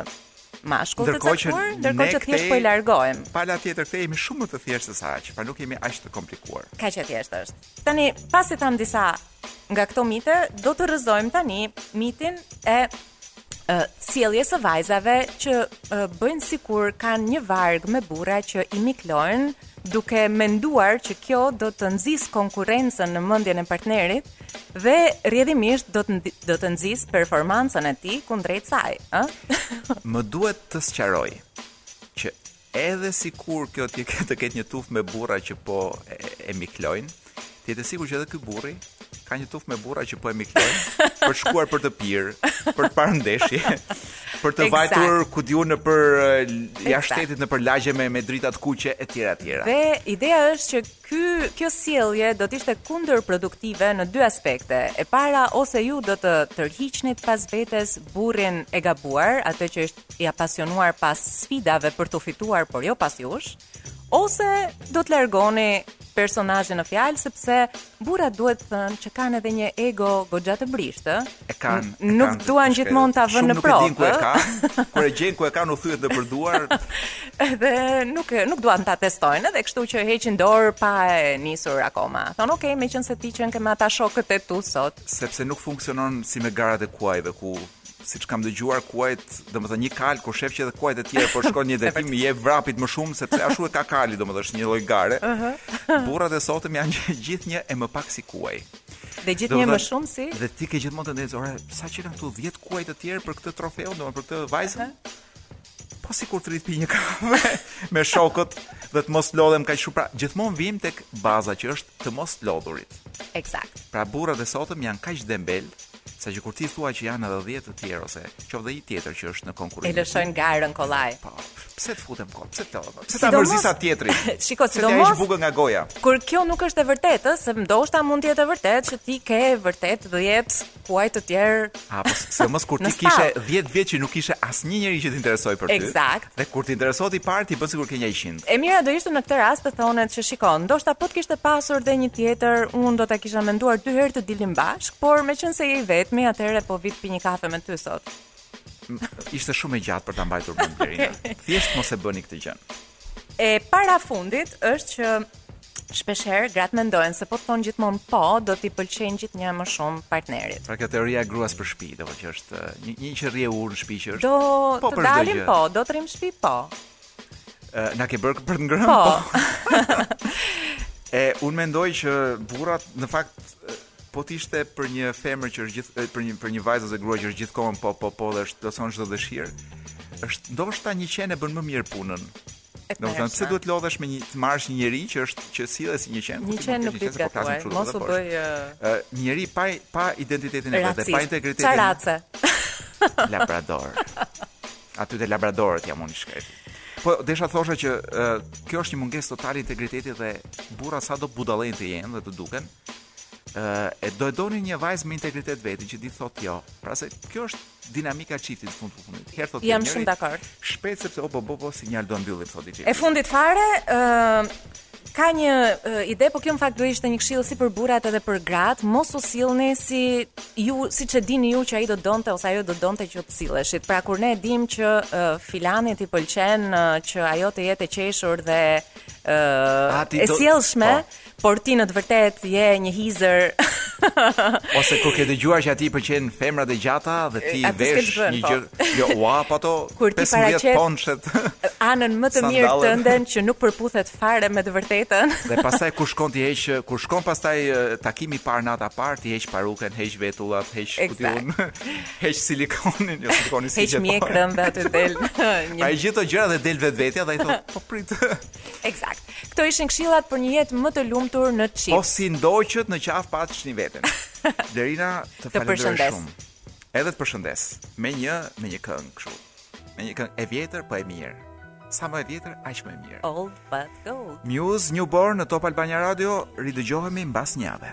S2: mashkull të caktuar, ndërkohë që thjesht po i largojmë.
S1: Pala tjetër thotë jemi shumë më të thjeshtë se sa aq, pra nuk jemi aq të komplikuar.
S2: Kaq e thjeshtë është. Tani, pasi thamë disa nga këto mite do të rrëzojmë tani mitin e sjelljes së vajzave që bëjnë sikur kanë një varg me burra që i miklojnë duke menduar që kjo do të nxisë konkurrencën në mendjen e partnerit dhe rrjedhimisht do të do të nxisë performancën e tij kundrejt saj, ë?
S1: Më duhet të sqaroj që Edhe sikur kjo të ketë të ketë një tufë me burra që po e miklojnë, të jetë e sigurt që edhe ky burri ka një tufë me burra që po e miklojnë për të shkuar për të pirë, për të parë ndeshje, për të vajtur ku di unë për jashtë shtetit nëpër lagje me me drita të kuqe etj etj.
S2: Dhe ideja është që ky kjo sjellje do të ishte kundërproduktive në dy aspekte. E para ose ju do të tërhiqnit pas vetes burrin e gabuar, atë që i apasionuar pas sfidave për të fituar, por jo pas jush, ose do të largoni personazhin në fjalë sepse burrat duhet të thënë që kanë edhe një ego goxha të brishtë.
S1: E kanë.
S2: Nuk
S1: ka,
S2: duan gjithmonë ta vënë në provë.
S1: Nuk e din ku e kanë. Kur e gjen ku e kanë u thyet nëpër duar.
S2: Edhe nuk nuk duan ta testojnë, edhe kështu që heqin dorë pa e nisur akoma. Thon, "Ok, meqense ti qenke me ata shokët e tu sot."
S1: Sepse nuk funksionon si me garat e kuajve ku siç kam dëgjuar kuajt, domethënë një kal kur shef që edhe kuajt e tjerë po shkojnë një drejtim i jep vrapit më shumë sepse ashtu e ka kali, domethënë është një lloj gare. Uh -huh. Burrat e sotëm janë gjithnjë e më pak si kuaj.
S2: Dhe gjithnjë më shumë si?
S1: Dhe ti ke gjithmonë tendencë, ore, sa qenkan këtu 10 kuaj të tjerë për këtë trofeu, domethënë për këtë vajzën? Uh -huh. Po sikur të rri të pi një kafe me shokët dhe të mos lodhem kaq shumë. Pra, gjithmonë vim tek baza që është të mos lodhurit.
S2: Eksakt.
S1: Pra burrat e sotëm janë kaq dembelë saqë kur ti thua që janë edhe 10 të tjerë ose qoftë dhe një tjetër që është në
S2: konkurrencë.
S1: E
S2: lëshojnë garën kollaj.
S1: Po. Pse të futem kot? Pse të lodhem? Pse ta
S2: mërzis
S1: atë tjetrin?
S2: Shiko, sidomos.
S1: T'i bukën nga goja.
S2: Kur kjo nuk është e vërtetë, se ndoshta mund të jetë e vërtetë që ti ke vërtet 10 kuaj të tjerë.
S1: Apo sidomos kur ti kishe 10 vjet që nuk kishe asnjë njeri që të interesohej për ty.
S2: Eksakt.
S1: Dhe kur të interesohet i pari, ti bën sikur ke nja 100.
S2: E mira do ishte në këtë rast të thonit që shiko, ndoshta po të kishte pasur dhe një tjetër, unë do ta kisha menduar dy herë të dilnim bashkë, por meqense je i vetmi, atëherë po vij të pi një kafe me ty sot.
S1: Ishte shumë e gjatë për ta mbajtur mend Blerina. Thjesht mos e bëni këtë gjë.
S2: E parafundit është që shpeshherë gratë mendojnë se po të thonë gjithmonë po, do t'i pëlqejnë gjithnjë më shumë partnerit.
S1: Pra kjo teoria e gruas për shtëpi, ajo që është një, një që rri urtë në shtëpi që është.
S2: Do
S1: po
S2: të dalim po, do të rrim shtëpi po.
S1: Na ke bërë për të ngrënë?
S2: Po. po.
S1: e un mendoj që burrat në fakt po të ishte për një femër që është gjithë për një për një vajzë ose grua që është gjithë kohën po po po edhe t'i plotëson çdo dëshirë, është ndoshta një qen e bën më mirë punën. Domethënë pse duhet lodhesh me një të marrësh një njeri që është që sillet si një qen,
S2: një
S1: qen
S2: nuk
S1: është për
S2: gatuar, mos u bëj ë
S1: një njeri pa pa identitetin e vet, pa integritetin.
S2: Ça race.
S1: Labrador. aty te labradorët jam unë i shkreti. Po desha thosha që e, kjo është një mungesë totale integriteti dhe burrat sado budallenj të jenë dhe të duken. Ë e do e do një vajzë me integritetin e vet që di të thotë jo. Pra se kjo është dinamika e çiftit në fund të fundit. Herë thotë
S2: jam shumë dakord.
S1: Shpejt sepse o bo bo bo sinjal do mbyllim thotë diçka.
S2: E fundit fare, ë ka një uh, ide, po kjo në fakt do ishte një këshillë si për burrat edhe për gratë, mos u sillni si ju siç e dini ju që ai do donte ose ajo do donte që të silleshit. Pra kur ne e dimë që uh, filanit i pëlqen uh, që ajo të jetë e qeshur dhe uh, e sjellshme,
S1: po.
S2: por ti në të vërtetë je një hizer.
S1: ose kur ke dëgjuar që atij i pëlqejnë femrat e gjata dhe ti vesh një
S2: po.
S1: gjë Jo, u hap ato,
S2: kur ti paraqet
S1: ponchet.
S2: Anën më të mirë tënden që nuk përputhet fare me të vërtetën.
S1: Dhe pastaj kur shkon ti heq, kur shkon pastaj takimi i parë nata parë ti heq parukën, heq vetullat, heq kudiun, heq silikonin, jo silikonin si gjë. Heq
S2: mjekrën dhe atë del.
S1: Pra, gjithë gjëra dhe del vetvetja dhe ai thotë, po prit.
S2: Eksakt. Këto ishin këshillat për një jetë më të lumtur në çift.
S1: Po s'i ndoqët në qafë paçi veten. Lerina, të falenderoj shumë. Edhe të përshëndes me një me një këngë kështu. Me një këngë e vjetër po e mirë. Sa më e vjetër, aq më e mirë.
S2: Old but gold.
S1: Muse New Born në Top Albania Radio, ridëgjohemi mbas një jave.